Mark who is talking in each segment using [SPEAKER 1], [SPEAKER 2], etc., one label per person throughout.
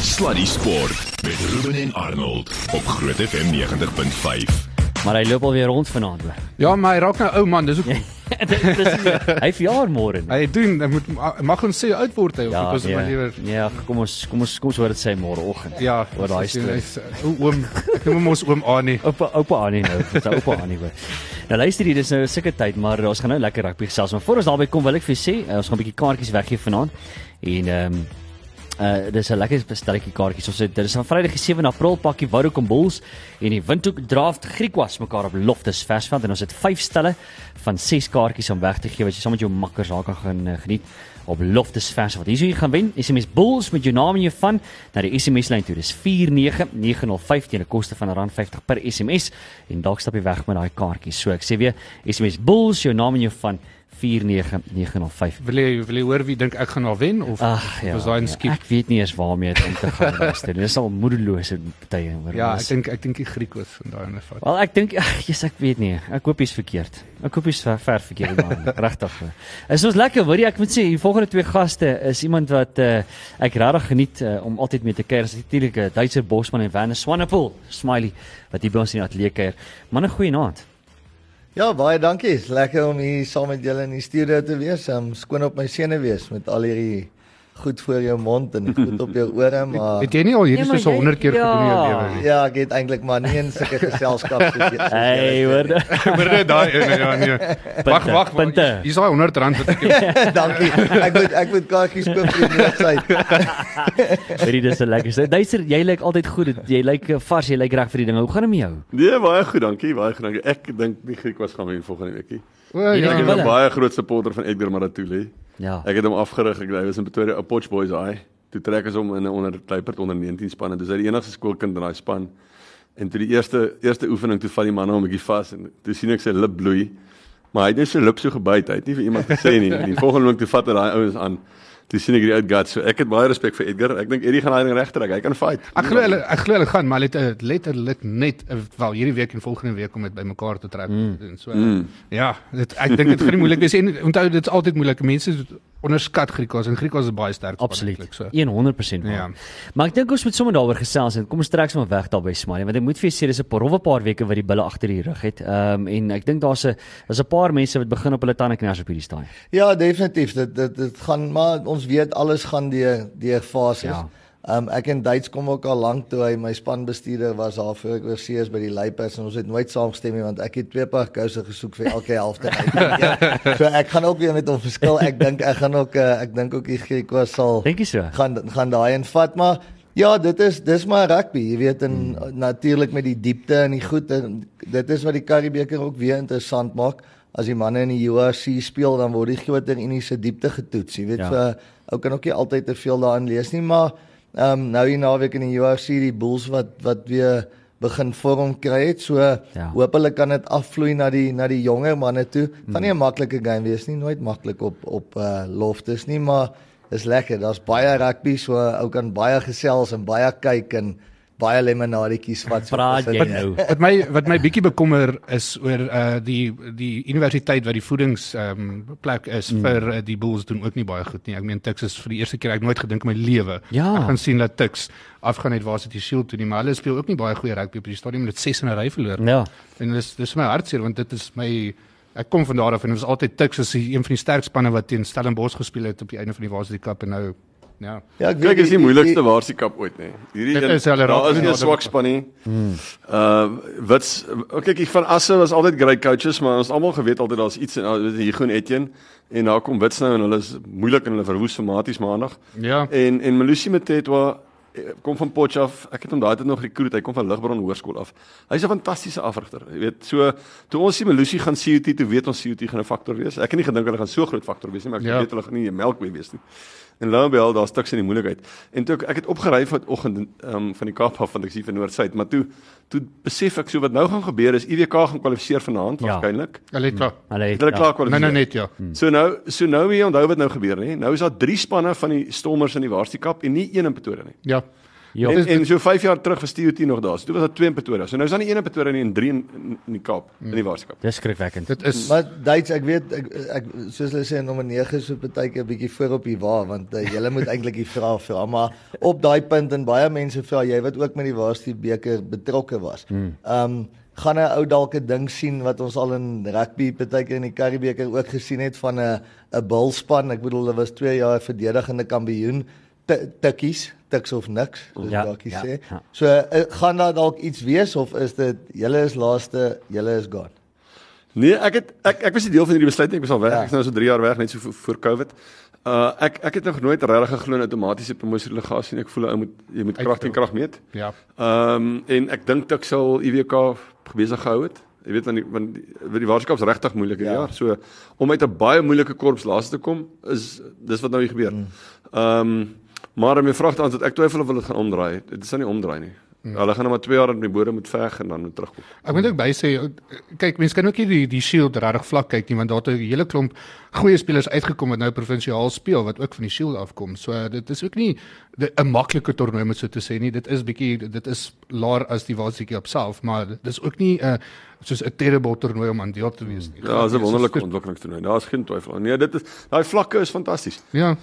[SPEAKER 1] Sluddy Sport met Ruben en Arnold op Groot FM 90.5.
[SPEAKER 2] Maar hy loop alweer rond vanaand hoor.
[SPEAKER 3] Ja, maar hy raak nou ou man, dis ook
[SPEAKER 2] Dit is nie- hy verjaar môre.
[SPEAKER 3] hy doen hy moet mag ons sê oud word hy of
[SPEAKER 2] Ja,
[SPEAKER 3] ja, is maar
[SPEAKER 2] ja,
[SPEAKER 3] liewer
[SPEAKER 2] ja, kom ons kom ons kom ons hoor dit sê môreoggend.
[SPEAKER 3] ja,
[SPEAKER 2] oor daai storie.
[SPEAKER 3] O oom, ek noem ons oom Annie.
[SPEAKER 2] Oupa oupa Annie nou, dis nou oupa Annie hoor. Nou luister hier, dis nou 'n sulke tyd, maar ons gaan nou lekker rugby gesels. Maar voor ons daarby kom, wil ek vir julle sê, uh, ons gaan 'n bietjie kaartjies weggee vanaand. En ehm um, Uh dis 'n lekker bestelletjie kaartjies. Ons het dit is van Vrydag die 7 April pakkie Vodacom Bulls en die Windhoek Draft Griekwas mekaar op Loftus Versveld en ons het 5 stelle van 6 kaartjies om weg te gee wat jy saam met jou makkers daar kan gaan uh, geniet op Loftus Versveld. Hier is hoe jy gaan wen. SMS Bulls met jou naam en jou van na die SMS lyn toe. Dis 49905 teen 'n koste van R50 per SMS en dalk stap jy weg met daai kaartjies. So ek sê weer SMS Bulls jou naam en jou van 49905.
[SPEAKER 3] Wil jy wil jy hoor wie dink ek gaan nou wen of
[SPEAKER 2] Ag ja.
[SPEAKER 3] was daai 'n
[SPEAKER 2] ja? Ek weet nie eens waarmee dit om te gaan luister. Dis al moedelose tye hoor.
[SPEAKER 3] Ja, ek dink ek dink die Griek was van daai ene vat.
[SPEAKER 2] Wel ek dink ag Jesus ek weet nie. Ek hoop jy's verkeerd. Ek hoop jy's ver, ver verkeerd man. Regtig. Is ons lekker, hoor jy? Ek moet sê die volgende twee gaste is iemand wat uh, ek regtig geniet uh, om altyd mee te kuier. Dis natuurlik 'n Duitser Bosman en Werner Swanepoel, Smiley wat hier by ons in die ateljee kuier. Man 'n goeie aand.
[SPEAKER 4] Ja, baie dankie. Lekker om hier saam met julle in die studio te wees. Um skoon op my senuwees met al hierdie goed voor jou mond en goed op jou ore, maar
[SPEAKER 3] Het jy nie al hierdie
[SPEAKER 2] Nee, maar
[SPEAKER 3] so 100 keer
[SPEAKER 2] jy-
[SPEAKER 3] gedoen in jou
[SPEAKER 2] ja.
[SPEAKER 3] lewe nie?
[SPEAKER 4] ja, ek het eintlik maar nie in sulke geselskap soos jy. soos
[SPEAKER 2] Hey,
[SPEAKER 4] julle
[SPEAKER 2] hoor.
[SPEAKER 3] Maar net daai ene ja nee. Wag, wag,
[SPEAKER 2] punte.
[SPEAKER 3] Hier's daai 100 rand wat ek
[SPEAKER 4] dankie. Ek moet ek moet kaartjies koop vir die noodtyd.
[SPEAKER 2] Hoorie dis 'n lekker. Duitser, jy lyk altyd goed. Jy lyk uh, vars, jy lyk reg vir die dinge. Hoe gaan dit met jou?
[SPEAKER 5] Nee, baie goed, dankie, baie goed. Dankie. Ek dink die Griek was gaan wen volgende weekie.
[SPEAKER 3] O
[SPEAKER 2] Jy
[SPEAKER 5] Ek is
[SPEAKER 2] jy
[SPEAKER 3] ja.
[SPEAKER 5] 'n baie groot supporter van Edgar Maratule.
[SPEAKER 2] Ja.
[SPEAKER 5] Ek het hom afgerig. Ek was in Pretoria, 'n Potch Boys daai. Toe trek ons hom in 'n onder Kluipert onder 19 span en dis hy die enigste skoolkind in daai span. En toe die eerste eerste oefening toe vat die manne hom 'n bietjie vas en toe sien ek sy lip bloei. Maar hy het net sy lip so gebyt. Hy het nie vir iemand gesê nie. En die volgende oomblik toe vat hy daai ouens aan. Toe sien ek die ou guts. So ek het baie respek vir Edgar. Ek dink Eddie gaan daai ding regtrek. Hy kan fight.
[SPEAKER 3] Ek glo hulle ek glo hulle gaan, maar hulle het uh, letterlik net uh, wel hierdie week en volgende week om dit bymekaar te trek
[SPEAKER 2] Mm.
[SPEAKER 3] en so. Mm. Ja, dit ek dink dit gaan nie moeilik wees en onthou dit is altyd moeilik. Mense onderskat Griekwas en Griekwas is baie sterk. span
[SPEAKER 2] Absoluut.
[SPEAKER 3] eintlik, So.
[SPEAKER 2] 100% waar.
[SPEAKER 3] Ja.
[SPEAKER 2] Maar ek dink ons moet sommer daaroor gesels en kom ons trek sommer weg daar by Smiley want ek moet vir julle sê dis 'n paar rowwe paar weke wat die bulle agter die rug het. Ehm um, en ek dink daar's 'n daar's 'n paar mense wat begin op hulle tande kners op hierdie stadium.
[SPEAKER 4] Ja, definitief. Dit dit dit gaan maar ons weet alles gaan deur deur fases.
[SPEAKER 2] Ja.
[SPEAKER 4] Um ek en Duits kom ook al lank toe hy my spanbestuurder was daar voor ek oorsee is by die Luipers en ons het nooit saamgestem nie want ek het twee paar kouse gesoek vir elke helfte ja, so ek gaan ook weer met hom verskil. Ek dink ek gaan ook uh, ek dink ook die Griek was sal
[SPEAKER 2] Dink jy so?
[SPEAKER 4] gaan gaan daai in vat maar ja, dit is dis maar rugby, jy weet en hmm. natuurlik met die diepte en die goed en dit is wat die Karibeker ook weer interessant maak. As die manne in die URC speel dan word die groter Unie se diepte getoets, jy weet
[SPEAKER 2] ja.
[SPEAKER 4] so ou kan ook nie altyd te veel daarin lees nie, maar ehm um, nou hier naweek in die URC die Bulls wat wat weer begin vorm kry het. So
[SPEAKER 2] Ja.
[SPEAKER 4] hoop hulle kan dit afvloei na die na die jonger manne toe. Gaan nie 'n maklike game wees nie, nooit maklik op op uh, loftes nie, maar is lekker. Daar's baie rugby, so ou kan baie gesels en baie kyk en baie lemonadetjies vat. so
[SPEAKER 2] Praat jy nou?
[SPEAKER 3] Wat my wat my bietjie bekommer is oor uh die die universiteit wat die voedings ehm um, plek is mm. vir uh, die Bulls doen ook nie baie goed nie. Ek meen Texas vir die eerste keer ek nooit gedink in my lewe.
[SPEAKER 2] Ja.
[SPEAKER 3] Ek gaan sien dat Tux afgaan uit Varsity Shield toe nie, maar hulle speel ook nie baie goeie rugby op die stadion met 6 in 'n ry verloor.
[SPEAKER 2] Ja.
[SPEAKER 3] En dis dis my hartseer want dit is my ek kom van daar af en dit was altyd Tux as die- een van die sterk spanne wat teen Stellenbosch gespeel het op die einde van die Varsity Cup en nou ja.
[SPEAKER 4] Ja, ek
[SPEAKER 5] Kyk, is die
[SPEAKER 4] die-
[SPEAKER 5] moeilikste Waarsie Cup ooit nê. Hierdie
[SPEAKER 3] Dit
[SPEAKER 5] een-
[SPEAKER 3] is hulle raak
[SPEAKER 5] daar is
[SPEAKER 3] nie
[SPEAKER 5] 'n swak span nie. Uh wat's kyk ek van Asse was altyd great coaches, maar ons almal geweet altyd daar's iets en weet jy Hugo en Etienne en daar kom Wits nou en hulle is moeilik en hulle verwoes somaties maandag.
[SPEAKER 3] Ja.
[SPEAKER 5] En en Malusi Mtetwa eh, kom van Potchef. Ek het hom daai tyd nog rekruut. Hy kom van Ligbron Hoërskool af. Hy's 'n fantastiese afrigter. Jy weet, so toe ons sien Malusi gaan CUT, toe weet ons CUT gaan 'n faktor wees. Ek het nie gedink hulle gaan so groot faktor wees nie, maar ek
[SPEAKER 3] Ja.
[SPEAKER 5] weet hulle gaan nie 'n melkbee wees nie. En Loubel, daar's stuks in die moeilikheid. En toe ek, ek het opgery vanoggend um, van die Kaap af van ek sien van Noord-Suid, maar toe toe besef ek so wat nou gaan gebeur is IWK gaan kwalifiseer vanaand
[SPEAKER 2] Ja.
[SPEAKER 5] waarskynlik.
[SPEAKER 3] Hulle het klaar.
[SPEAKER 2] Hulle het
[SPEAKER 5] Hulle
[SPEAKER 2] ja.
[SPEAKER 5] klaar
[SPEAKER 3] Nee
[SPEAKER 5] kwalifiseer.
[SPEAKER 3] nee net ja.
[SPEAKER 5] So nou so nou wie onthou wat nou gebeur nê? Nou is daar 3 spanne van die Stormers in die Varsity Cup en nie een in Pretoria nie.
[SPEAKER 3] Ja.
[SPEAKER 2] Ja.
[SPEAKER 5] En, en so 5 jaar terug was Theo T nog daar. So toe was daar twee in Pretoria. So nou is daar nie een in Pretoria nie en drie in, in, in die Kaap, in die Waarskap.
[SPEAKER 2] Dis skrikwekkend.
[SPEAKER 3] Dit is
[SPEAKER 4] Maar Duits, ek weet ek, ek soos hulle sê nommer 9 is so baie keer 'n bietjie voor op die wa want uh, julle moet eintlik die vrae vra, maar op daai punt en baie mense vra jy wat ook met die Waarstie beker betrokke was. Ehm um, gaan 'n ou dalk 'n ding sien wat ons al in rugby baie keer in die Karibeker ook gesien het van 'n 'n bulspan. Ek bedoel hulle was 2 jaar verdedigende kampioen tikkies tiks of niks soos
[SPEAKER 2] Ja,
[SPEAKER 4] Bakkie
[SPEAKER 2] ja,
[SPEAKER 4] sê.
[SPEAKER 2] ja.
[SPEAKER 4] So uh, gaan daar dalk iets wees of is dit julle is laaste, julle is gone.
[SPEAKER 5] Nee, ek het ek ek was nie deel van hierdie besluit nie. Ek was al weg.
[SPEAKER 4] Ja.
[SPEAKER 5] Ek is nou so 3 jaar weg net so voor, voor Covid. Uh ek ek het nog nooit regtig geglo in outomatiese promosielegasie nie. Ek voel ou moet jy moet krag teen krag meet.
[SPEAKER 3] ja.
[SPEAKER 5] Ehm um, en ek dink ek sal IWK besig gehou het. Jy weet want die want die, die waarskap's regtig moeilik hierdie
[SPEAKER 4] Ja.
[SPEAKER 5] jaar. So om uit 'n baie moeilike korps laaste te kom is dis wat nou hier gebeur. Ehm um, maar om jou vraag te antwoord, ek twyfel of hulle dit gaan omdraai. Dit sal nie omdraai nie. Mm. Hulle gaan nou maar 2 jaar in die bodem moet veg en dan moet terugkom.
[SPEAKER 3] Ek moet ook by sê kyk mense kan ook nie die die Shield regtig vlak kyk nie want daar het 'n hele klomp goeie spelers uitgekom wat nou provinsiaal speel wat ook van die Shield afkom. So dit is ook nie 'n maklike toernooi om so te sê nie. Dit is bietjie dit is laer as die Waarseekie op self, maar dit is ook nie 'n uh, soos 'n terrible toernooi om aan deel te wees nie.
[SPEAKER 5] Ja, dis 'n wonderlike ontwikkelingstoernooi. Daar's geen twyfel. Nee, dit is daai vlakke is fantasties.
[SPEAKER 3] Ja.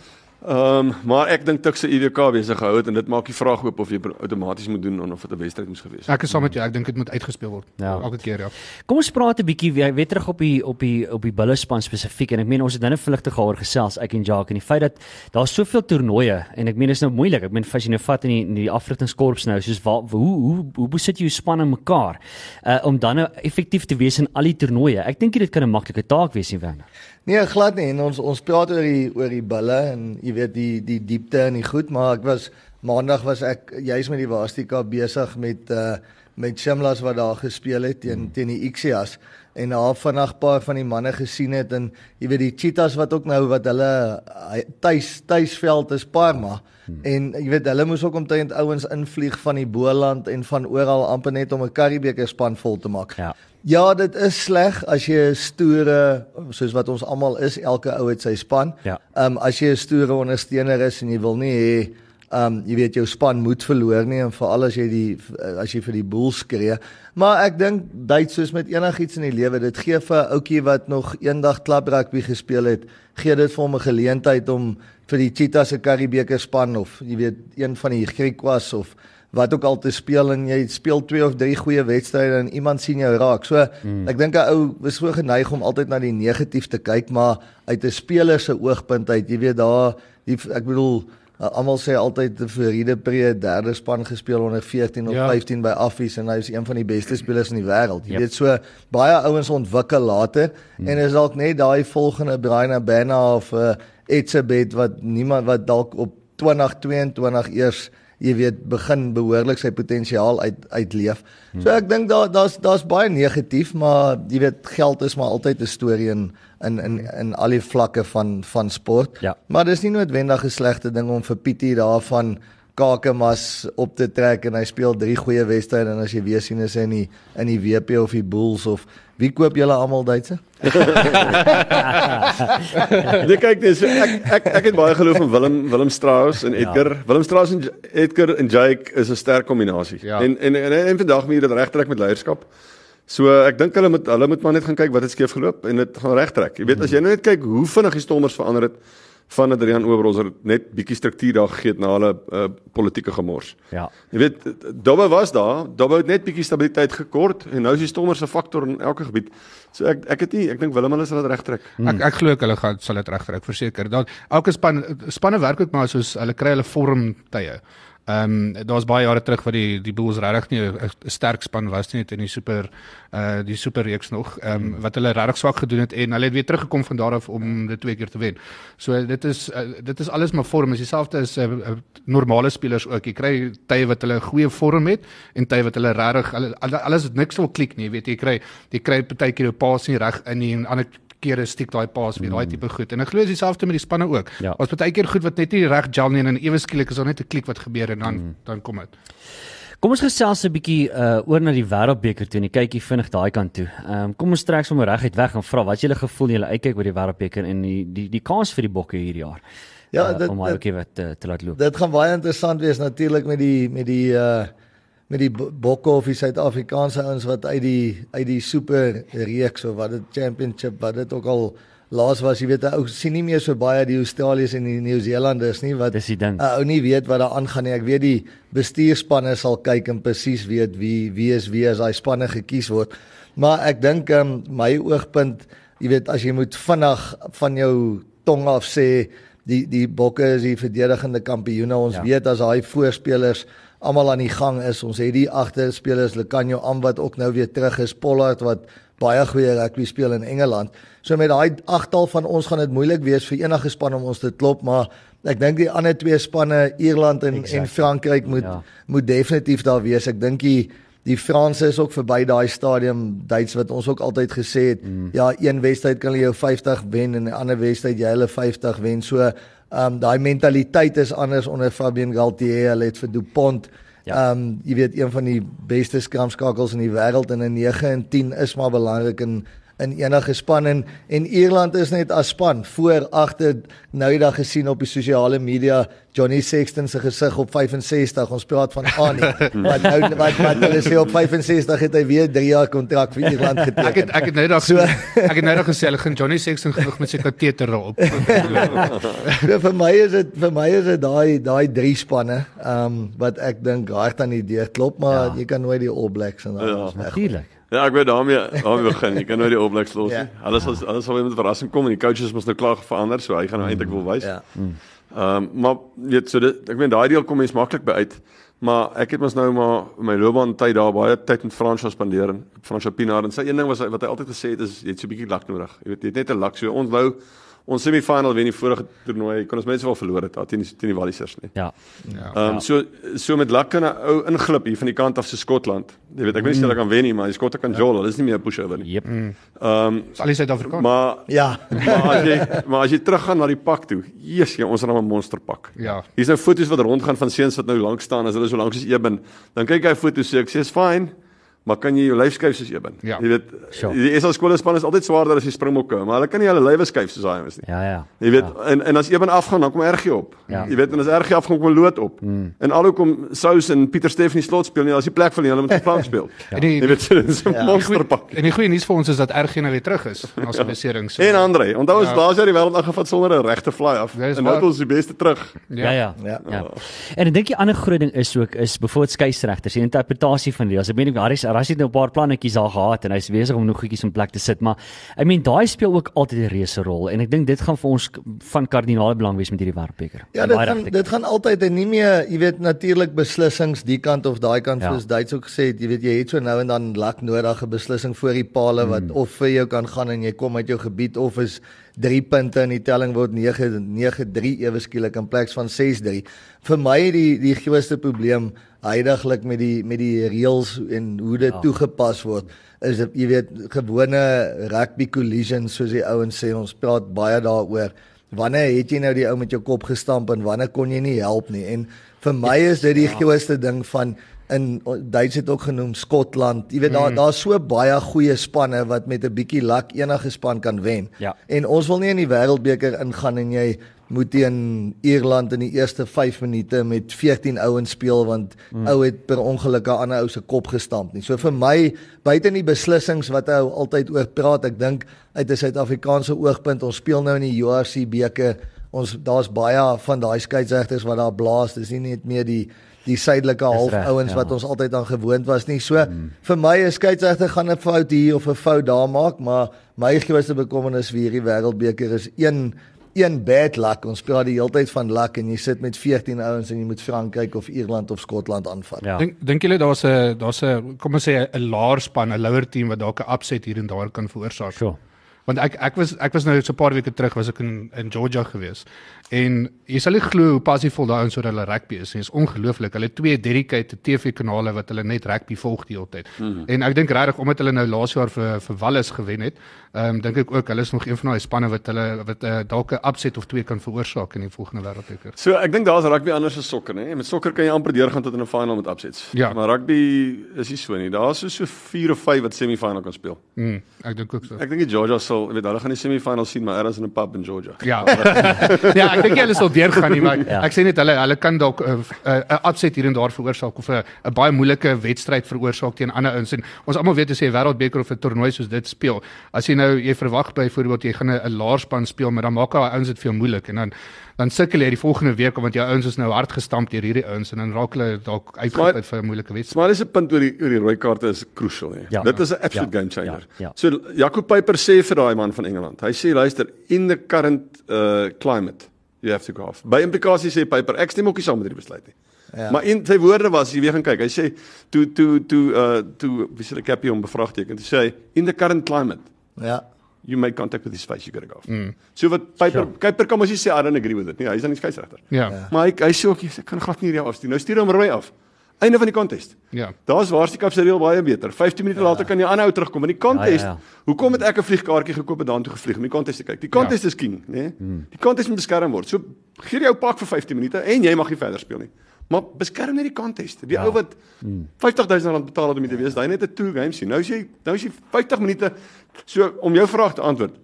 [SPEAKER 5] Ehm um, maar ek dink Tukse IWK besig gehou het en dit maak die vraag oop of jy outomaties moet doen of dit 'n wedstryd moes gewees het.
[SPEAKER 3] Ek is saam met jou. Ek dink dit moet uitgespeel word.
[SPEAKER 2] Ja.
[SPEAKER 3] Elke keer ja.
[SPEAKER 2] Kom ons praat 'n bietjie weer weer terug op die op die op die bullespan spesifiek en ek meen ons het nou net vlugtig daaroor gesels ek en Jacques en die feit dat daar's soveel toernooie en ek meen dit is nou moeilik. Ek meen as jy nou vat in die in die afrigtingskorps nou soos waar, hoe hoe hoe besit jy jou span in mekaar uh, om dan nou effektief te wees in al die toernooie. Ek dink dit kan 'n maklike taak wees nie, Werner.
[SPEAKER 4] Nee, glad nie. En ons ons praat oor die oor die bulle en jy weet die die diepte en die goed, maar ek was maandag was ek juis met die Wastika besig met uh met Shimlas wat daar gespeel het teen teen die Ixias en daar vinnig paar van die manne gesien het en jy weet die Cheetahs wat ook nou wat hulle tuis tuisveld is Parma hmm. en jy weet hulle moes ook omtrent ouens invlieg van die Boland en van oral amper net om 'n Karibeker span vol te maak.
[SPEAKER 2] Ja.
[SPEAKER 4] Ja, dit is sleg as jy 'n stoere soos wat ons almal is, elke ou het sy span.
[SPEAKER 2] Ja.
[SPEAKER 4] Ehm um, as jy 'n stoere ondersteuner is en jy wil nie hê ehm um, jy weet jou span moet verloor nie en veral as jy die as jy vir die Bulls skree. Maar ek dink Duits soos met enigiets in die lewe, dit gee vir 'n ouetjie wat nog eendag klub rugby gespeel het, gee dit vir hom 'n geleentheid om vir die Cheetahs se Karibeker span of jy weet een van die Griekwas of wat ook al te speel en jy speel twee of drie goeie wedstryde en iemand sien jou raak. So mm. ek dink 'n ou is so geneig om altyd na die negatief te kyk, maar uit 'n speler se oogpunt uit, jy weet daar die ek bedoel almal sê altyd vir Riede Pre derde span gespeel onder 14 of
[SPEAKER 3] Ja.
[SPEAKER 4] ja. 15 by Affies en hy is een van die beste spelers in die wêreld. Jy
[SPEAKER 2] Yep.
[SPEAKER 4] weet so baie ouens ontwikkel later mm. en is dalk net daai volgende Brian Bena of uh, Etzebeth wat niemand wat dalk op 2022 eers jy weet begin behoorlik sy potensiaal uit uitleef. So ek dink daar daar's daar's baie negatief, maar jy weet geld is maar altyd 'n storie in in in in al die vlakke van van sport.
[SPEAKER 2] Ja.
[SPEAKER 4] Maar dis nie noodwendig 'n slegte ding om vir Pietie daarvan Kakemas op te trek en hy speel drie goeie wedstryde en as jy weer sien is hy in die in die WP of die Bulls of wie koop julle almal Duitse?
[SPEAKER 5] nee kyk dis ek ek ek het baie geloof in Willem Willem Strauss en Edgar. Ja. Willem Strauss en Edgar en Jake is 'n sterk kombinasie.
[SPEAKER 3] Ja.
[SPEAKER 5] En en en, en vandag moet jy dit regtrek met leierskap. So ek dink hulle moet hulle moet maar net gaan kyk wat het skeef geloop en dit gaan regtrek. Jy weet as jy nou net kyk hoe vinnig die Stormers verander het van Adrian Oberholzer net bietjie struktuur daar gegee het na hulle uh, politieke gemors.
[SPEAKER 2] Ja.
[SPEAKER 5] Jy weet Dobbe was daar, Dobbe het net bietjie stabiliteit gekort en nou is die Stormers 'n faktor in elke gebied. So ek ek het nie ek dink Willem hulle sal dit regtrek.
[SPEAKER 3] Ek ek glo ook hulle gaan sal dit regtrek verseker. Dan elke span spanne werk ook maar soos hulle kry hulle vorm tye. Ehm um, daar's baie jare terug wat die die Bulls regtig nie 'n 'n sterk span was nie in die super uh die super reeks nog. Ehm um, wat hulle regtig swak gedoen het en hulle het weer teruggekom van daar af om dit twee keer te wen. So dit is uh, dit is alles maar vorm. Is dieselfde as uh, uh, normale spelers ook. Jy kry tye wat hulle 'n goeie vorm het en tye wat hulle regtig alles niks wil klik nie, jy weet jy kry jy kry partykeer 'n pas nie reg in nie en ander kere stiek daai paas weer daai tipe goed. En ek glo dis dieselfde met die spanne ook.
[SPEAKER 2] Ja.
[SPEAKER 3] Ons baie keer goed wat net nie reg gel nie en dan ewe skielik is daar net 'n klik wat gebeur en dan mm. dan kom dit.
[SPEAKER 2] Kom ons gesels 'n bietjie uh oor na die Wêreldbeker toe en kykie vinnig daai kant toe. Ehm um, kom ons trek sommer reguit weg en vra wat julle gevoel julle uitkyk oor die Wêreldbeker en die die die kans vir die Bokke hierdie jaar.
[SPEAKER 4] Ja,
[SPEAKER 2] uh,
[SPEAKER 4] dit-
[SPEAKER 2] om hy
[SPEAKER 4] dit-
[SPEAKER 2] ook weer te te laat loop.
[SPEAKER 4] Dit gaan baie interessant wees natuurlik met die met die uh met die Bo- bokke of die Suid-Afrikaanse ouens wat uit die uit die super reeks of wat dit championship wat dit ook al laas was, jy weet, ou sien nie meer so baie die Australiërs en die Nieu-Seelanders nie wat. 'n ou nie weet wat daar aangaan nie. Ek weet die bestuurspanne sal kyk en presies weet wie wie is wie as daai spanne gekies word. Maar ek dink um, my oogpunt, jy weet, as jy moet vinnig van jou tong af sê die die bokke is die verdedigende kampioene. Ons
[SPEAKER 2] ja.
[SPEAKER 4] weet as daai voorspelers almal aan die gang is. Ons het die agterspelers Lekanyo aan wat ook nou weer terug is, Pollard wat baie goeie rugby speel in Engeland. So met daai agtal van ons gaan dit moeilik wees vir enige span om ons te klop, maar ek dink die ander twee spanne, Ierland en
[SPEAKER 2] Exactly.
[SPEAKER 4] en Frankryk moet
[SPEAKER 2] Ja.
[SPEAKER 4] moet definitief daar wees. Ek dink die die Franse is ook verby daai stadium Duits wat ons ook altyd gesê het, mm. ja, een wedstryd kan hulle jou 50 wen en 'n ander wedstryd jy hulle 50 wen. So, um, daai mentaliteit is anders onder Fabien Galtier. Hulle het vir Dupont
[SPEAKER 2] Ja.
[SPEAKER 4] Um, jy weet een van die beste skramskakels in die wêreld en 'n 9 en 10 is maar belangrik in in enige span en en Ierland is net as span voor agter nou die dag gesien op die sosiale media Johnny Sexton se gesig op 65 ons praat van Annie wat nou wat wat hulle sê op 65 het hy weer 3 jaar kontrak vir Ierland
[SPEAKER 3] Ek het
[SPEAKER 4] geteken.
[SPEAKER 3] ek het nou dag so ek het nou dag gesê hulle gaan Johnny Sexton genoeg met sy kateter op.
[SPEAKER 4] So vir my is dit vir my is dit daai daai drie spanne ehm um, wat ek dink hard aan die deur klop maar
[SPEAKER 2] Ja.
[SPEAKER 4] jy kan nooit die All Blacks en dan
[SPEAKER 5] Ja.
[SPEAKER 4] ja. weg.
[SPEAKER 2] Natuurlik.
[SPEAKER 5] Ja, ek weet daarmee daarmee begin. Jy kan nou die Blacks los nie.
[SPEAKER 4] Ja.
[SPEAKER 5] Alles was alles sal weer met verrassing kom en die coaches mos nou klaar verander, so hy gaan nou eintlik wil wys.
[SPEAKER 4] Ja.
[SPEAKER 5] Ehm um, maar weet so dit ek meen daai deel kom mens maklik by uit. Maar ek het mos nou maar my loopbaan tyd daar baie tyd met Fransjo spandeer en Fransjo Pinaar en sy een ding was wat hy altyd gesê het is jy het so 'n bietjie lak nodig. Jy weet jy het net 'n lak so onthou ons semifinal wen die vorige toernooi kon ons mense wel verloor het daar teen die teen die Wallisers nie.
[SPEAKER 2] Ja.
[SPEAKER 5] Ehm um, so so met lak kan 'n ou inglip hier van die kant af se Skotland. Jy weet ek weet nie of hulle kan wen nie, maar die Skotte kan jol, hulle is nie meer 'n pushover nie.
[SPEAKER 2] Jep.
[SPEAKER 5] Ehm um,
[SPEAKER 3] Dis al die Suid-Afrikaners.
[SPEAKER 5] maar
[SPEAKER 4] Ja.
[SPEAKER 5] maar as jy maar as jy teruggaan na die pak toe, Jesus, ons het nou 'n monsterpak.
[SPEAKER 3] Ja.
[SPEAKER 5] Hier's nou foto's wat rondgaan van seuns wat nou lank staan as hulle so lank soos Eben. Dan kyk hy foto's sê ek sê is fyn. Maar kan jy jou lyf skuif soos Eben?
[SPEAKER 3] Ja.
[SPEAKER 5] Jy weet,
[SPEAKER 2] Sure.
[SPEAKER 5] die SA skoolspan is altyd swaarder as die Springbokke, maar hulle kan nie hulle lywe skuif soos daai ouens nie.
[SPEAKER 2] Ja ja.
[SPEAKER 5] Jy weet en en as Eben afgaan dan kom Ergie op.
[SPEAKER 2] Ja.
[SPEAKER 5] Jy weet en as Ergie afgaan kom Loot op. Mm. En alhoekom Sous en Pieter Stephanie slot speel nie, as die plek vir hulle moet flank speel.
[SPEAKER 3] En die-
[SPEAKER 5] Jy weet so, 'n
[SPEAKER 4] Ja.
[SPEAKER 5] monsterpak.
[SPEAKER 3] En die goeie nuus vir ons is dat RG nou weer terug is na sy besering. So.
[SPEAKER 5] En Andre, onthou ons
[SPEAKER 3] Ja.
[SPEAKER 5] laas jaar die wêreld aangevat sonder 'n regte fly af. En nou het ons die beste terug.
[SPEAKER 2] Ja ja.
[SPEAKER 4] Ja.
[SPEAKER 2] Ja. En ek dink die ander groot ding is ook is byvoorbeeld skeieregters, die interpretasie van die. As ek meen Harris Harris het nou 'n paar plannetjies daar gehad en hy's besig om nog goedjies in plek te sit, maar I mean daai speel ook altyd 'n reuse rol en ek dink dit gaan vir ons van kardinale belang wees met hierdie wêreldbeker.
[SPEAKER 4] Ja, dit gaan dit gaan altyd en nie meer, jy weet natuurlik beslissings die kant of daai kant
[SPEAKER 2] Ja.
[SPEAKER 4] soos Duits ook gesê het, jy weet jy het so nou en dan lak nodige beslissing voor die paale wat
[SPEAKER 2] Hmm.
[SPEAKER 4] of vir jou kan gaan en jy kom uit jou gebied of is 3 punte en die telling word 9 9-3 ewe skielik in plaas van 6-3. Vir my die die grootste probleem heidaglik met die met die reëls en hoe dit
[SPEAKER 2] Ja.
[SPEAKER 4] toegepas word is dit jy weet gewone rugby collisions soos die ouens sê ons praat baie daaroor wanneer het jy nou die ou met jou kop gestamp en wanneer kon jy nie help nie en vir my is dit die grootste ding van in Duits het ook genoem Skotland jy weet daar daar's so baie goeie spanne wat met 'n bietjie lak enige span kan wen
[SPEAKER 2] Ja.
[SPEAKER 4] en ons wil nie in die wêreldbeker ingaan en jy moet teen Ierland in die eerste 5 minute met 14 ouens speel want mm. ou het per ongeluk 'n ander ou se kop gestamp nie. So vir my buite die beslissings wat hy altyd oor praat, ek dink uit 'n Suid-Afrikaanse oogpunt, ons speel nou in die URC beker. Ons daar's baie van daai skeieregters wat daar blaas. Dis nie net meer die die suidelike half ouens
[SPEAKER 2] ja.
[SPEAKER 4] wat ons altyd aan gewoond was nie. So mm. vir my 'n skeieregter gaan 'n fout hier of 'n fout daar maak, maar my grootste bekommernis vir hierdie wêreldbeker is een een bad luck. Ons praat die hele tyd van luck en jy sit met 14 ouens en jy moet Frankryk of Ierland of Skotland aanvat.
[SPEAKER 2] Ja.
[SPEAKER 3] Dink dink julle daar's 'n daar's 'n kom ons sê 'n laer span, 'n lower team wat dalk 'n upset hier en daar kan veroorsaak?
[SPEAKER 2] Sure.
[SPEAKER 3] Want ek ek was ek was nou so 'n paar weke terug was ek in in Georgia gewees. En jy sal nie glo hoe passievol daai ouens oor hulle rugby is. Dit is ongelooflik. Hulle twee dedicated TV-kanale wat hulle net rugby volg die hele tyd. Mm -hmm. En ek dink regtig omdat hulle nou laas jaar vir vir Wallis gewen het, ehm um, dink ek ook hulle is nog een van daai spanne wat hulle wat uh, dalk 'n upset of twee kan veroorsaak in die volgende wêreldbeker.
[SPEAKER 5] So ek dink daar's rugby anders as sokker, nê? Met sokker kan jy amper deurgaan tot in 'n final met upsets.
[SPEAKER 3] Ja.
[SPEAKER 5] Maar rugby is nie so nie. Daar's so so 4 of 5 wat semifinal kan speel.
[SPEAKER 3] Mm, ek dink ook so.
[SPEAKER 5] Ek dink die Georgia sal sal, jy weet, hulle gaan die semifinals sien maar ergens in 'n pub in Georgia.
[SPEAKER 3] Ja. ja, ek dink hulle sal deurgaan nie, maar
[SPEAKER 2] Ja.
[SPEAKER 3] ek sê net hulle hulle kan dalk 'n uh, 'n upset hier en daar veroorsaak of 'n 'n baie moeilike wedstryd veroorsaak teen ander ouens. En ons almal weet as jy 'n wêreldbeker of 'n toernooi soos dit speel, as jy nou jy verwag byvoorbeeld jy gaan 'n 'n laarspan speel, maar dan maak daai ouens dit vir jou moeilik en dan dan sukkel jy die volgende week want jou ouens is nou hard gestamp deur hierdie ouens en dan raak hulle dalk uitgeput vir 'n moeilike wedstryd.
[SPEAKER 5] Maar dis 'n punt oor die oor die rooi kaarte is crucial hè.
[SPEAKER 2] Ja.
[SPEAKER 5] Dit is 'n absolute
[SPEAKER 2] Ja.
[SPEAKER 5] game changer.
[SPEAKER 2] Ja. Ja.
[SPEAKER 5] So Jacob Pieper sê vir daai man van Engeland. Hy sê luister, in the current uh climate you have to go off. By implikasie sê Pieper, ek stem ook nie saam met hierdie besluit nie.
[SPEAKER 4] Ja.
[SPEAKER 5] Maar in sy woorde was, jy weer gaan kyk. Hy sê toe toe toe uh toe wie sê die Cappy hom bevraagteken. Toe sê hy in the current climate
[SPEAKER 4] Ja.
[SPEAKER 5] you make contact with his face you got to go off. Mm. So wat Pieper Pieper kan mos nie sê I don't agree with it nie. Hy's dan die skeieregter.
[SPEAKER 3] Ja.
[SPEAKER 4] Ja.
[SPEAKER 5] Maar hy hy sê ook ek kan glad nie hierdie afstuur. Nou stuur hom rooi af. Einde van die kontest.
[SPEAKER 3] Ja.
[SPEAKER 5] Daar's waarskynlik se reël baie beter. 15 minute later kan jy aanhou terugkom in die kontest.
[SPEAKER 2] Ja, ja, ja.
[SPEAKER 5] Hoekom het ek 'n vliegkaartjie gekoop en daartoe gevlieg om die kontest te kyk? Die kontest is king, né? Nee?
[SPEAKER 2] Hmm.
[SPEAKER 5] Die kontest moet beskerm word. So gee jou pak vir 15 minute en jy mag nie verder speel nie. Maar beskerm net die kontest. Die
[SPEAKER 2] Ja.
[SPEAKER 5] ou wat
[SPEAKER 2] Hmm.
[SPEAKER 5] 50000 rand betaal het om dit te wees, daai net 'n two game sien. Nou is jy nou is jy 50 minute so om jou vraag te antwoord.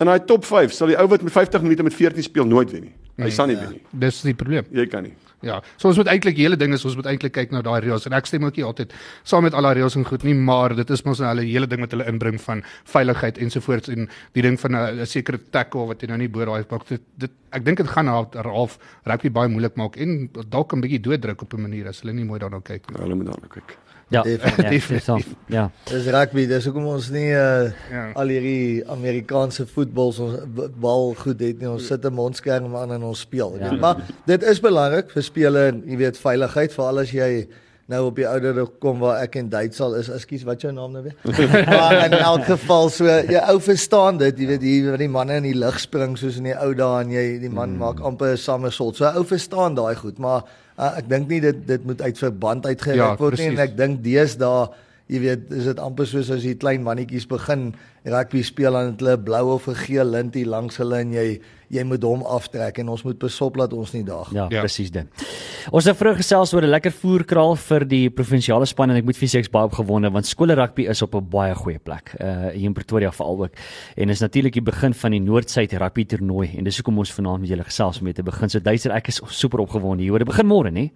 [SPEAKER 5] In daai top 5 sal die ou wat met 50 minute met 14 speel nooit wen nie. Hy sal nie wen nie.
[SPEAKER 3] Dis die probleem.
[SPEAKER 5] Jy kan nie.
[SPEAKER 3] Ja, so ons moet eintlik die hele ding is ons moet eintlik kyk na daai reëls en ek stem ook nie altyd saam met al daai reëls en goed nie, maar dit is mos nou hulle hele ding wat hulle inbring van veiligheid ensovoorts en die ding van 'n sekere tackle wat jy nou nie bo daai maak dit, dit ek dink dit gaan half rugby baie moeilik maak en dalk 'n bietjie dooddruk op 'n manier as hulle nie mooi daarna kyk nie.
[SPEAKER 5] Nou, hulle moet daarna kyk.
[SPEAKER 2] Ja.
[SPEAKER 4] Definitief.
[SPEAKER 2] Ja, dis so. Ja.
[SPEAKER 4] Dis rugby, dis hoekom ons nie uh,
[SPEAKER 3] Ja.
[SPEAKER 4] al hierdie Amerikaanse voetbal ons b- bal goed het nie. Ons sit 'n mondskerm aan en ons speel.
[SPEAKER 2] Ja.
[SPEAKER 4] Ja. Maar dit is belangrik vir speler, jy weet, veiligheid veral as jy nou op die ouderdom kom waar ek en Duitsal is. Ekskuus, wat jou naam nou weer? maar in elk geval so jy ou verstaan dit, jy weet hier waar die manne in die lug spring soos in die ou dae en jy die man mm. maak amper 'n somersault. So ou verstaan daai goed, maar uh, ek dink nie dit dit moet uit verband uitgeruk
[SPEAKER 3] Ja,
[SPEAKER 4] word nie en ek dink deesdae jy weet is dit amper soos as die klein mannetjies begin rugby speel het hulle blou of 'n geel lint hier langs hulle en jy jy moet hom aftrek en ons moet besop dat ons nie daag.
[SPEAKER 2] Ja,
[SPEAKER 3] Ja.
[SPEAKER 2] presies dit. Ons het vroeër gesels oor 'n lekker voerkraal vir die provinsiale span en ek moet vir seks baie opgewonde want skool rugby is op 'n baie goeie plek. Uh hier in Pretoria veral ook. En is natuurlik die begin van die Noord-Suid rugby toernooi en dis hoekom ons vanaand met julle gesels om mee te begin. So Duitser, ek is super opgewonde hier. Dit begin môre, nê?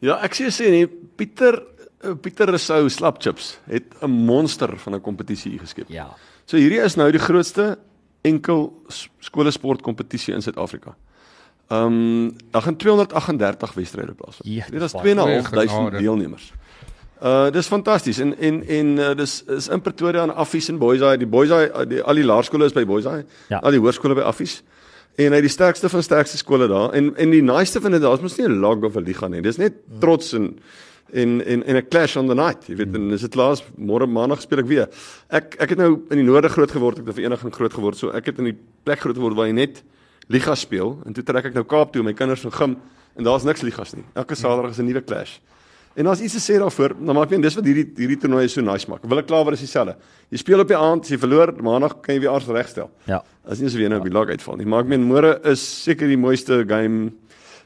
[SPEAKER 5] Ja, ek sê sê nee, Pieter Pieter Rousseau Slapchips het 'n monster van 'n kompetisie hier geskep.
[SPEAKER 2] Ja.
[SPEAKER 5] So hierdie is nou die grootste enkel s- skoolsport kompetisie in Suid-Afrika. Ehm um, daar gaan 238 wedstryde plaasvind.
[SPEAKER 2] Ja,
[SPEAKER 5] Dit is
[SPEAKER 2] baie.
[SPEAKER 5] 2.500
[SPEAKER 3] genade.
[SPEAKER 5] deelnemers. Uh dis fantasties en en en uh, dis is in Pretoria en Affies en Boysay. Die Boysay uh, die al die laerskole is by Boysay.
[SPEAKER 2] Ja.
[SPEAKER 5] Al die hoërskole by Affies. En hy die sterkste van sterkste skole daar en en die naaste van dit daar's mos nie 'n log of 'n liga nie. Dis net trots en en en en 'n clash on the night. Jy weet en is dit laas môre maandag speel ek weer. Ek ek het nou in die noorde groot geword, ek het 'n vereniging groot geword. So ek het in die plek groot geword waar jy net liga speel en toe trek ek nou Kaap toe, my kinders in gym en daar's niks ligas nie. Elke Saterdag is 'n nuwe clash. En as iets te sê daarvoor, dan maak ek dis wat hierdie hierdie toernooi so nice maak. Wil ek klaar word is dieselfde. Jy speel op die aand, as jy verloor, maandag kan jy weer aars regstel.
[SPEAKER 2] Ja.
[SPEAKER 5] As nie as jy nou op die lag uitval nie. Maar ek meen môre is seker die mooiste game.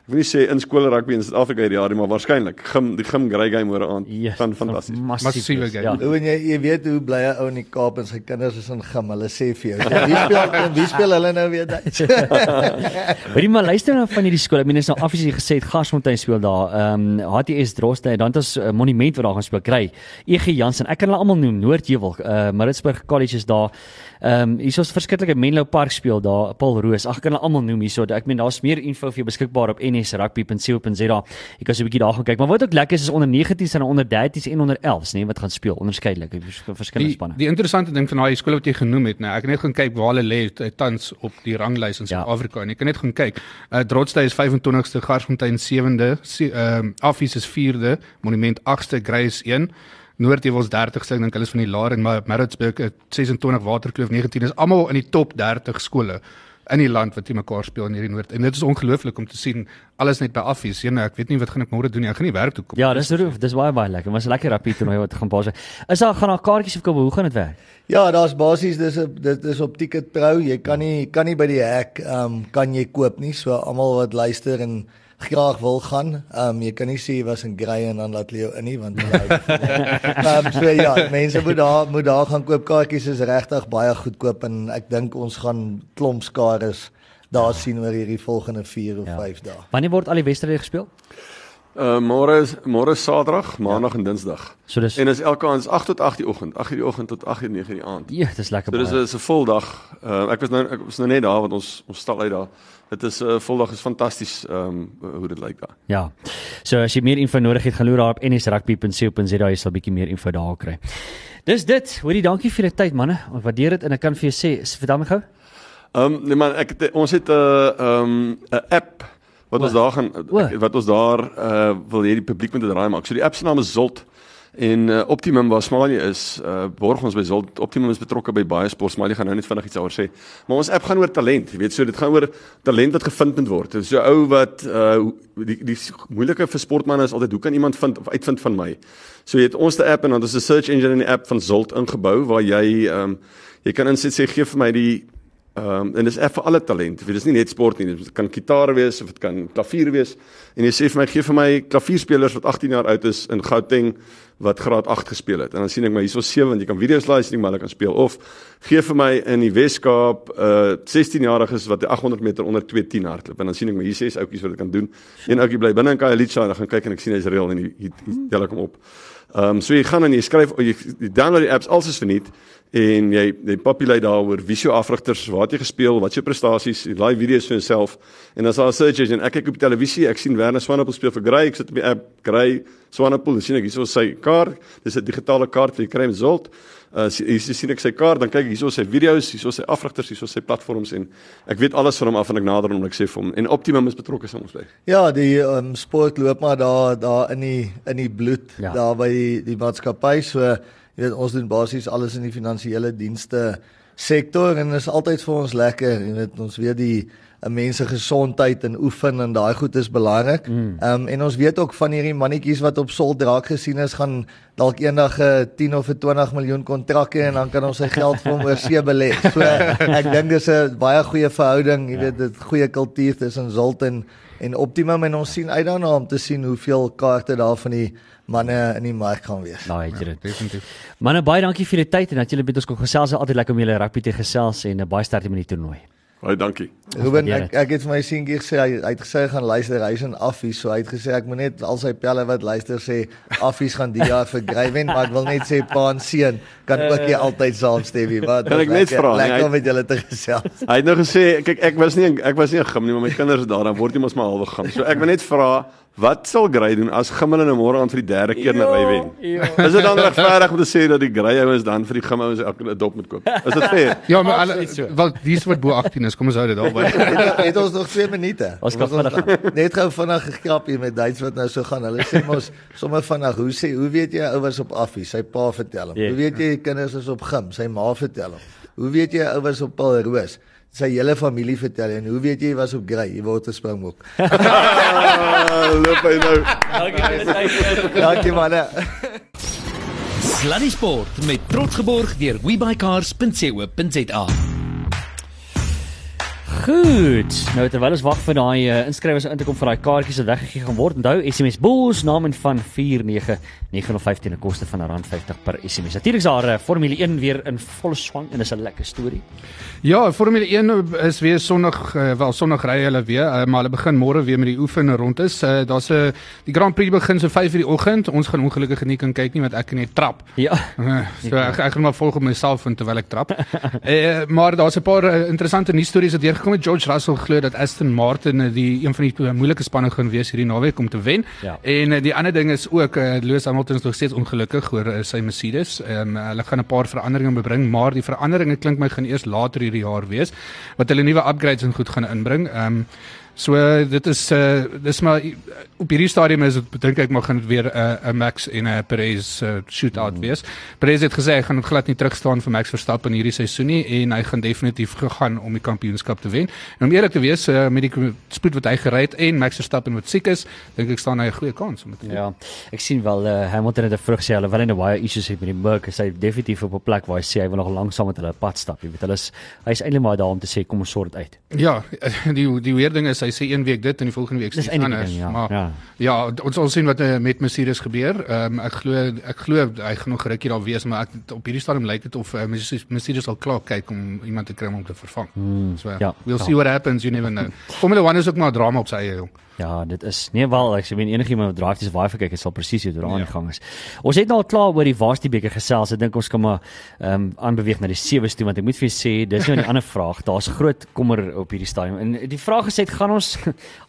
[SPEAKER 5] Ek wil nie sê in skool rugby in Suid-Afrika hierdie jaar nie, maar waarskynlik. Gim die gim grey game môre aand.
[SPEAKER 2] Ja,
[SPEAKER 5] Gaan fantasties.
[SPEAKER 3] Massiewe game.
[SPEAKER 2] Ja.
[SPEAKER 4] En jy jy weet hoe bly 'n ou in die Kaap en sy kinders is in gim. Hulle sê vir jou, "Ja, wie speel wie speel hulle nou weer Duits?
[SPEAKER 2] Hoorie maar luister nou van hierdie skool. Ek meen is nou afsies gesê het Garsfontein speel daar. Ehm um, HTS Droste en dan ons 'n monument wat daar gaan speel kry. EG Jansen. Ek kan hulle almal noem. Noordheuwel, uh, Maritzburg College is daar. Ehm um, hier is verskillike Menlo Park speel daar. Paul Roos. Ag ek kan hulle almal noem hierso. Ek meen daar's meer info vir jou beskikbaar op nsrugby.co.za. Jy kan so 'n bietjie daar gaan kyk. Maar wat ook lekker is is onder 19s en onder 13s en onder 11s, nê, wat gaan speel onderskeidelik. Vers- Verskillende spanne.
[SPEAKER 3] die interessante ding van daai skole wat jy genoem het, nou ek het net gaan kyk waar hulle lê t- tans op die ranglys in
[SPEAKER 2] Ja.
[SPEAKER 3] Suid-Afrika en ek kan net gaan kyk. Uh Drotstad is 25ste, Garsfontein 7de, Se- ehm uh, Affies is 4de, Monument 8ste, Grace 1. Noordheuwels 30ste, ek dink hulle is van die laer en maar Maritzburg eh, 26, Waterkloof 19 is almal in die top 30 skole in die land wat teen mekaar speel in hierdie noord. En dit is ongelooflik om te sien alles net by Affies. Jene, ek weet nie wat gaan ek môre doen nie. Ek gaan nie werk toe kom.
[SPEAKER 2] Ja, dis roof, dis baie baie lekker. Was 'n lekker rugby toernooi wat gaan pas. Is daar gaan daar kaartjies verkoop? Hoe gaan dit werk?
[SPEAKER 4] Ja, daar's basies dis 'n dit is op Ticket Pro. Jy kan nie kan nie by die hek ehm um, kan jy koop nie. So almal wat luister en graag wil gaan. Ehm um, jy kan nie sê jy was in Grey en dan laat Leo in nie want Ehm um, so ja, mense moet daar moet daar gaan koop kaartjies is regtig baie goedkoop en ek dink ons gaan klomp skares daar sien oor hierdie volgende 4 of
[SPEAKER 2] Ja.
[SPEAKER 4] 5 dae.
[SPEAKER 2] Wanneer word al die wedstryde gespeel?
[SPEAKER 5] Uh môre is môre is Saterdag, Maandag en Dinsdag.
[SPEAKER 2] So dis
[SPEAKER 5] En dis elke aand is 8 tot 8 die oggend, 8 die oggend tot 8 9 die aand.
[SPEAKER 2] Ja, dis lekker
[SPEAKER 5] So dis
[SPEAKER 2] baie.
[SPEAKER 5] is 'n vol dag. Uh ek was nou ek was nou net daar want ons ons stal uit daar. Dit is 'n uh, vol dag is fantasties ehm um, hoe dit lyk daar.
[SPEAKER 2] Ja. So as jy meer info nodig het, gaan loer daar op nsrugby.co.za, jy sal bietjie meer info daar kry. Dis dit. Hoorie, dankie vir die tyd manne. Ek waardeer dit en ek kan vir jou sê, s- vertel my gou.
[SPEAKER 5] Ehm um, nee man, ek het- ons het 'n uh, ehm um, 'n app wat
[SPEAKER 2] O.
[SPEAKER 5] ons daar gaan ek- wat ons daar uh wil hê die publiek moet dit raai maak. So die app se naam is Zolt. En uh, Optimum waar Smalie is, uh borg ons by Zolt. Optimum is betrokke by baie sport. Smalie gaan nou net vinnig iets daaroor sê. Maar ons app gaan oor talent, jy weet, so dit gaan oor talent wat gevind moet word. So ou wat uh die die moeilike vir sportmense is altyd hoe kan iemand vind of uitvind van my? So jy het ons die app en dan is 'n search engine in die app van Zolt ingebou waar jy ehm um, jy kan insit sê gee vir my die Ehm um, en dis vir alle talent. Dit is nie net sport nie. Dit kan gitaar wees of dit kan klavier wees. En jy sê vir my gee vir my klavierspelers wat 18 jaar oud is in Gauteng wat graad 8 gespeel het. En dan sien ek maar hierso 7 want jy kan video's laai sien maar hulle kan speel of gee vir my in die Weskaap uh 16-jariges wat die 800 meter onder 210 hardloop. En dan sien ek maar hier ses ouetjies wat dit kan doen. Een ouetjie bly binne in Khayelitsha en dan gaan kyk en ek sien hy's reël en hier hier hier tel ek hom op. Ehm um, so jy gaan en jy skryf jy, jy download die apps alses verniet en jy jy populate daaroor wie se afrigters, het jy gespeel, wat se prestasies, jy laai video's vir jouself en dan is 'n search engine. Ek kyk op televisie, ek sien Werner Swanepoel speel vir Grey, ek sit op die app Grey Swanepoel, sien ek hierso sy kaart, dis 'n digitale kaart wat jy kry met Zolt. Uh hier sien ek sy kaart, dan kyk ek hierso sy video's, hierso sy afrigters, hierso sy platforms en ek weet alles van hom af en ek nader hom en ek sê vir hom en Optimum is betrokke soms by.
[SPEAKER 4] Ja, die um, sport loop maar daar daar in die in die bloed
[SPEAKER 2] Ja.
[SPEAKER 4] ja. daar by die die maatskappy. So jy weet ons doen basies alles in die finansiële dienste sektor en dit is altyd vir ons lekker. Jy weet ons weet die 'n mens se gesondheid en oefen en daai goed is belangrik. Ehm mm. um, en ons weet ook van hierdie mannetjies wat op Sol draak gesien is gaan dalk eendag 'n 10 of 'n 20 miljoen kontrak hê en dan kan ons sy geld vir hom oor see belê. So ek dink dis 'n baie goeie verhouding, jy ja. weet dit goeie kultuur tussen Zolt en en Optimum en ons sien uit daarna om te sien hoeveel kaarte daar van die manne in die mark gaan wees.
[SPEAKER 2] Nou het jy dit.
[SPEAKER 3] Definitief.
[SPEAKER 2] Manne, baie dankie vir die tyd en dat julle met ons kon gesels. Dit Altyd lekker om julle rugby te gesels en uh, baie sterkte met die toernooi.
[SPEAKER 5] Baie dankie.
[SPEAKER 4] Ruben, ek ek het vir my seentjie gesê hy, hy het gesê hy gaan luister, hy's in Affies, so hy het gesê ek moet net al sy pelle wat luister sê Affies gaan die jaar vir Grywen, maar ek wil net sê pa en seun kan ook nie altyd saamstem nie, maar
[SPEAKER 5] Kan ek net vra, nee,
[SPEAKER 4] lekker om met julle te gesels.
[SPEAKER 5] Hy het nou gesê kyk ek was nie ek was nie 'n gim nie, maar my kinders is daar dan word jy mos maar halwe gim. So ek wil net vra wat sal Grey doen as gim hulle nou môre aan vir die derde keer na ry wen? Is dit dan regverdig om te sê dat die Grey ouens dan vir die gim ouens 'n dop moet koop? Is dit fair?
[SPEAKER 3] Ja, maar alle wel dis wat bo 18 is, kom ons hou dit daarby.
[SPEAKER 4] het, het ons nog 2 minute.
[SPEAKER 2] Ons kan vinnig
[SPEAKER 4] net gou vinnig gekrap hier met Duits wat nou so gaan. Hulle sê mos sommer vinnig, hoe sê hoe weet jy ou was op Affies? Sy pa vertel hom.
[SPEAKER 2] Ja.
[SPEAKER 4] Hoe weet jy kinders is op gim? Sy ma vertel hom. Hoe weet jy ou was op Paul Roos? Sy hele familie vertel en hoe weet jy was op Grey? Hy word 'n springbok.
[SPEAKER 5] Ah, Loop hy nou.
[SPEAKER 2] Dankie
[SPEAKER 4] manne.
[SPEAKER 6] Sluddy Sport met trots geborg deur webycars.co.za.
[SPEAKER 2] Goed. Nou terwyl ons wag vir daai uh, inskrywings om in te kom vir daai kaartjies wat weggegee gaan word, onthou SMS Bulls naam en van 49915 'n koste van R50 per SMS. Natuurlik is daar uh, Formule 1 weer in volle swang en dis 'n lekker storie.
[SPEAKER 3] Ja, Formule 1 is weer Sondag, uh, wel Sondag ry hulle weer, uh, maar hulle begin môre weer met die oefen rondes. Uh, Daar's 'n die Grand Prix begin so 5:00 die oggend. Ons gaan ongelukkig nie kan kyk nie want ek kan net trap.
[SPEAKER 2] Ja.
[SPEAKER 3] Uh, so ek ek gaan maar volg op myself en terwyl ek trap. uh, maar daar's 'n paar uh, interessante nuusstories wat deurgekom het. George Russell glo dat Aston Martin uh, die een van die moeilike spanne gaan wees hierdie naweek om te wen.
[SPEAKER 2] Ja.
[SPEAKER 3] En uh, die ander ding is ook uh, Lewis Hamilton is nog steeds ongelukkig oor uh, sy Mercedes. Ehm um, hulle gaan 'n paar veranderinge bring, maar die veranderinge klink my gaan eers later hierdie jaar wees wat hulle nuwe upgrades en goed gaan inbring. Ehm um, So dit is uh dis maar op hierdie stadium is dit dink ek maar gaan dit weer 'n uh, 'n Max en 'n Perez uh, shootout mm. wees. Perez het gesê hy gaan glad nie terugstaan vir Max Verstappen hierdie seisoen nie en hy gaan definitief gegaan om die kampioenskap te wen. En om eerlik te wees, uh, met die spoed wat hy gery het en Max Verstappen wat siek is, dink ek staan hy 'n goeie kans om dit te doen.
[SPEAKER 2] Ja. Ek sien wel uh, Hamilton het 'n vrug sê hulle wil nie baie issues hê met die Merc. Hy sê definitief op 'n plek waar hy sê hy wil nog lank saam met hulle pad stap. Jy weet, hulle is hy's eintlik maar daar om te sê kom ons sort dit uit.
[SPEAKER 3] Ja, die die weer ding is hy hy sê een week dit en die volgende week iets
[SPEAKER 2] eintlik die
[SPEAKER 3] anders.
[SPEAKER 2] ding, ja,
[SPEAKER 3] maar
[SPEAKER 2] ja.
[SPEAKER 3] ja, ons sal sien wat uh, met Mercedes gebeur. Ehm um, ek glo ek glo hy gaan nog rukkie daar wees, maar ek op hierdie stadium lyk dit of uh, Mercedes, sal klaar kyk om iemand te kry om te vervang. Hmm, so
[SPEAKER 2] ja,
[SPEAKER 3] we'll
[SPEAKER 2] ja.
[SPEAKER 3] see what happens, you never know. Formula 1 is ook maar drama op sy eie jong.
[SPEAKER 2] Ja, dit is nee wel, ek sê wen enigiemand wat drive dis baie verkyk, dit sal presies hoe dit aan
[SPEAKER 3] Ja.
[SPEAKER 2] die gang is. Ons het nou al klaar oor die Varsity beker gesels. Ek dink ons kan maar ehm um, aanbeweeg na die sewe toe want ek moet vir julle sê, dis nou 'n ander vraag. Daar's groot kommer op hierdie stadium. En die vraag is net gaan ons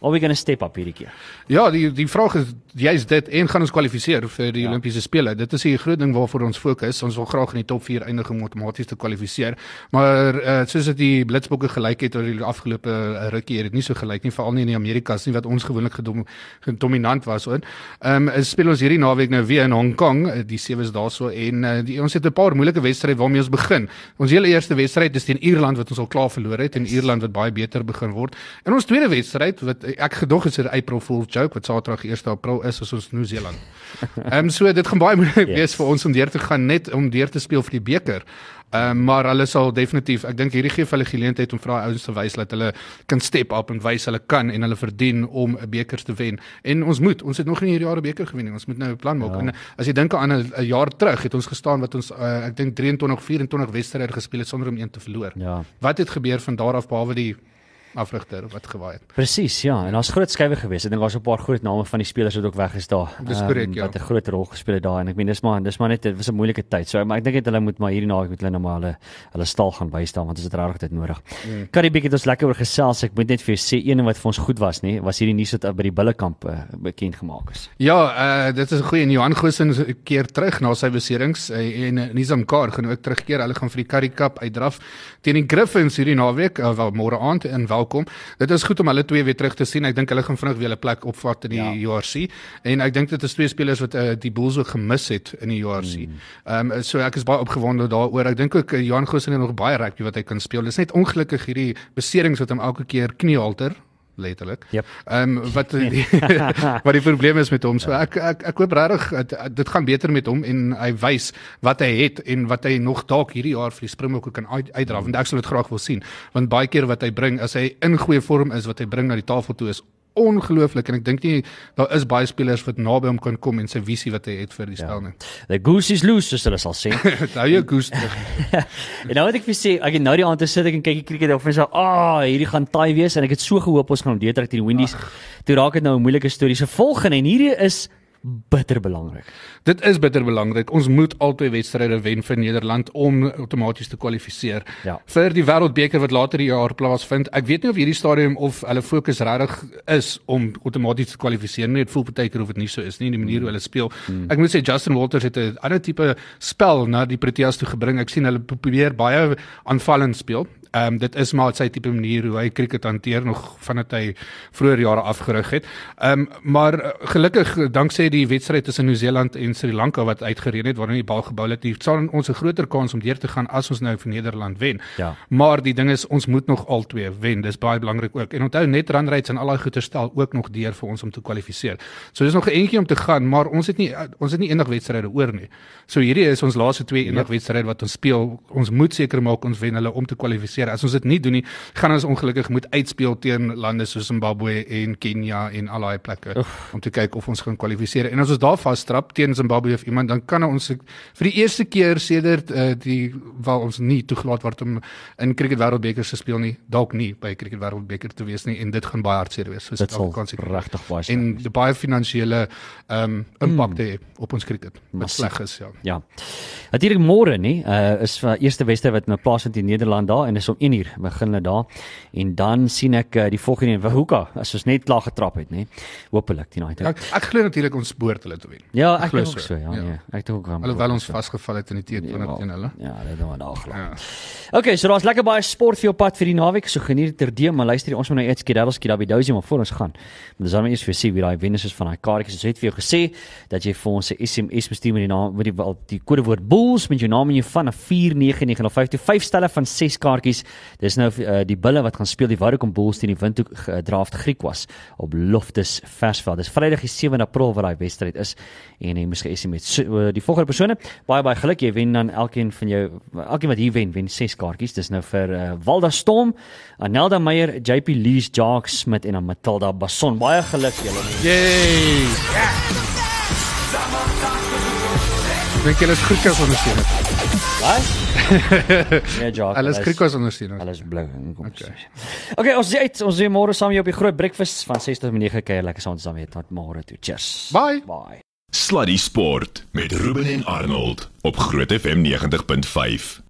[SPEAKER 2] are we going to step up hierdie keer?
[SPEAKER 3] Ja, die die vraag is juist dit en gaan ons kwalifiseer vir die
[SPEAKER 2] Ja.
[SPEAKER 3] Olimpiese spele. Dit is die groot ding waarvoor ons fokus. Ons wil graag in die top 4 eindig om outomaties te kwalifiseer. Maar uh, soos dit die Blitsbokke gelyk het oor die afgelope uh, rukkie, het dit nie so gelyk nie, veral nie in die Amerikas nie wat ons gewoonlik gedom, gedominant was hoor. Ehm um, speel ons hierdie naweek nou weer in Hong Kong, uh, die sewes daarso en uh, die, ons het 'n paar moeilike wedstryde waarmee ons begin. Ons hele eerste wedstryd is teen Ierland wat ons al klaar verloor het en Ierland wat baie beter begin word. En ons tweede wedstryd wat ek gedog is 'n April Fool's joke wat Saterdag 1 April is is ons Nieu-Seeland. Ehm um, so dit gaan baie moeilik
[SPEAKER 2] Yes.
[SPEAKER 3] wees vir ons om deur te gaan net om deur te speel vir die beker. Ehm um, maar hulle sal definitief, ek dink hierdie gee vir hulle geleentheid om vir daai ouens te wys dat hulle kan step up en wys hulle kan en hulle verdien om 'n beker te wen. En ons moet, ons het nog nie hierdie jaar 'n beker gewen nie. Ons moet nou 'n plan maak.
[SPEAKER 2] Ja.
[SPEAKER 3] En as jy dink aan 'n jaar terug het ons gestaan wat ons uh, ek dink 23 24 wedstryde gespeel het sonder om een te verloor.
[SPEAKER 2] Ja.
[SPEAKER 3] Wat het gebeur van daar af behalwe die afrigter wat gewaai het?
[SPEAKER 2] Presies, ja. En daar's groot skuwe gewees. Ek dink daar's 'n paar groot name van die spelers wat ook weg is daar.
[SPEAKER 3] Dis
[SPEAKER 2] ehm,
[SPEAKER 3] korrek, ja.
[SPEAKER 2] Wat 'n groot rol gespeel het daar en ek meen dis maar dis maar net dit was 'n moeilike tyd. So maar ek dink net hulle moet maar hierdie naweek moet hulle nou maar hulle hulle stal gaan bystaan want ons het regtig dit nodig. Mm. Karibie het ons lekker oor gesels. Ek moet net vir jou sê een ding wat vir ons goed was, nê, was hierdie nuus wat by die Bullekamp uh, bekend gemaak is.
[SPEAKER 3] Ja, uh dit is 'n goeie en Johan Goosen is 'n keer terug na sy beserings uh, en uh, Nizam Kar gaan ook terugkeer. Hulle gaan vir die Currie Cup uitdraf teen die Griffins hierdie naweek, uh, wel môre aand en welkom. Dit is goed om hulle twee weer terug te sien. Ek dink hulle gaan vinnig weer 'n plek opvat in die
[SPEAKER 2] Ja.
[SPEAKER 3] URC en ek dink dit is twee spelers wat uh, die Bulls ook gemis het in die URC. Ehm um, so ek is baie opgewonde daaroor. Ek dink ook uh, Johan Goosen het nog baie rugby wat hy kan speel. Dit is net ongelukkig hierdie beserings wat hom elke keer kniehalter letterlik.
[SPEAKER 2] Yep.
[SPEAKER 3] Ehm um, wat die, wat die probleem is met hom. So ek ek ek hoop regtig dit- dit gaan beter met hom en hy wys wat hy het en wat hy nog dalk hierdie jaar vir die Springbokke kan uit, uitdra want ek sal dit graag wil sien. Want baie keer wat hy bring as hy in goeie vorm is wat hy bring na die tafel toe is ongelooflik en ek dink nie daar is baie spelers wat naby hom kan kom en sy visie wat hy het vir die spel nie.
[SPEAKER 2] The goose is loose soos hulle sal sê.
[SPEAKER 3] Hou jou goose terug.
[SPEAKER 2] en nou wat ek vir sê, ek het nou die aand te sit ek en kyk die cricket of en so, "Ah, hierdie gaan taai wees" en ek het so gehoop ons gaan hom deurtrek teen die Windies. Toe raak dit nou 'n moeilike storie. Se volgende en hierdie is bitter belangrik.
[SPEAKER 3] Dit is bitter belangrik. Ons moet albei wedstryde wen vir Nederland om outomaties te kwalifiseer
[SPEAKER 2] Ja.
[SPEAKER 3] vir die Wêreldbeker wat later die jaar plaasvind. Ek weet nie of hierdie stadium of hulle fokus regtig is om outomaties te kwalifiseer nie. Dit voel baie keer of dit nie so is nie, die manier hoe hulle speel. Ek moet sê Justin Walters het 'n ander tipe spel na die Proteas toe gebring. Ek sien hulle probeer baie aanvallend speel. Ehm um, dit is maar sy tipe manier hoe hy cricket hanteer nog vandat hy vroeër jare afgerig het. Ehm um, maar uh, gelukkig danksy die wedstryd tussen Nieu-Seeland en Sri Lanka wat uitgereën het waarin die bal gebou het, het sal ons 'n groter kans om deur te gaan as ons nou vir Nederland wen.
[SPEAKER 2] Ja.
[SPEAKER 3] Maar die ding is ons moet nog al twee wen. Dis baie belangrik ook. En onthou net run rates en al daai goeie stel ook nog deur vir ons om te kwalifiseer. So dis nog 'n entjie om te gaan, maar ons het nie ons het nie eendag wedstryde oor nie. So hierdie is ons laaste twee eendag wedstryde wat ons speel. Ons moet seker maak ons wen hulle om te kwalifiseer. As ons dit nie doen nie, gaan ons ongelukkig moet uitspeel teen lande soos Zimbabwe en Kenia en al daai plekke Oef. om te kyk of ons gaan kwalifiseer. En as ons daar vasstrap teen Zimbabwe of iemand, dan kan ons vir die eerste keer sedert uh, die waar ons nie toegelaat word om in cricket wêreldbeker te speel nie, dalk nie by cricket wêreldbeker te wees nie en dit gaan baie hartseer wees. So
[SPEAKER 2] Dit
[SPEAKER 3] Suid-Afrikaanse
[SPEAKER 2] regtig baie
[SPEAKER 3] en die baie finansiële ehm um, impak mm. op ons cricket. Wat sleg is, ja.
[SPEAKER 2] Ja. Natuurlik môre nê, uh is vir eerste wedstryd wat nou plaasvind in Nederland daar en is om 1 uur begin hulle daar. En dan sien ek uh, die volgende een Wahuka as ons net klaar getrap het nê. Hoopelik die night.
[SPEAKER 3] Ek, ek glo natuurlik ons behoort hulle te wen.
[SPEAKER 2] Ja, ek
[SPEAKER 3] glo
[SPEAKER 2] dink ook so, ja,
[SPEAKER 3] Ja.
[SPEAKER 2] nee. Ek dink ook aan.
[SPEAKER 3] Alhoewel ons vasgeval het in die teken van
[SPEAKER 2] Ja,
[SPEAKER 3] teen hulle.
[SPEAKER 2] Ja, dit doen we daar glo.
[SPEAKER 3] Ja.
[SPEAKER 2] Okay, so daar's lekker baie sport vir jou pad vir die naweek. So geniet dit terdee, maar luister, ons moet nou eers skedadelski daar by Dousie maar voor ons gaan. Maar dis dan eers vir sien wie daai wenners is van daai kaartjies. Ons het vir jou gesê dat jy vir ons 'n SMS moet stuur met die naam met die die kodewoord Bulls met jou naam en jou van na 49905 5 stelle van 6 kaartjies kaartjies. Dis nou uh, die bulle wat gaan speel die Warwick Bulls teen die Windhoek Draft Griekwas op Loftus Versveld. Dis Vrydag die 7 April wat daai wedstryd is en jy moet ge-SMS so, uh, die volgende persone. Baie baie geluk, jy wen dan elkeen van jou elkeen wat hier wen, wen 6 kaartjies. Dis nou vir uh, Walda Storm, Anelda Meyer, JP Lees, Jacques Smit en dan Matilda Basson. Baie geluk julle.
[SPEAKER 3] Yay! Ek dink julle is Griekse ondersteuners.
[SPEAKER 2] Wat? ja, Jacques.
[SPEAKER 3] Hulle is
[SPEAKER 2] is-
[SPEAKER 3] Griekse ondersteuners.
[SPEAKER 2] Alles blou en kom. Okay. Okay. ons is uit. Ons sien môre saam hier op die groot breakfast van 6 tot 9 kuier lekker saam saam weet. Tot môre toe. Cheers.
[SPEAKER 3] Bye.
[SPEAKER 2] Bye.
[SPEAKER 1] Sluddy Sport met Ruben en Arnold op Groot FM 90.5.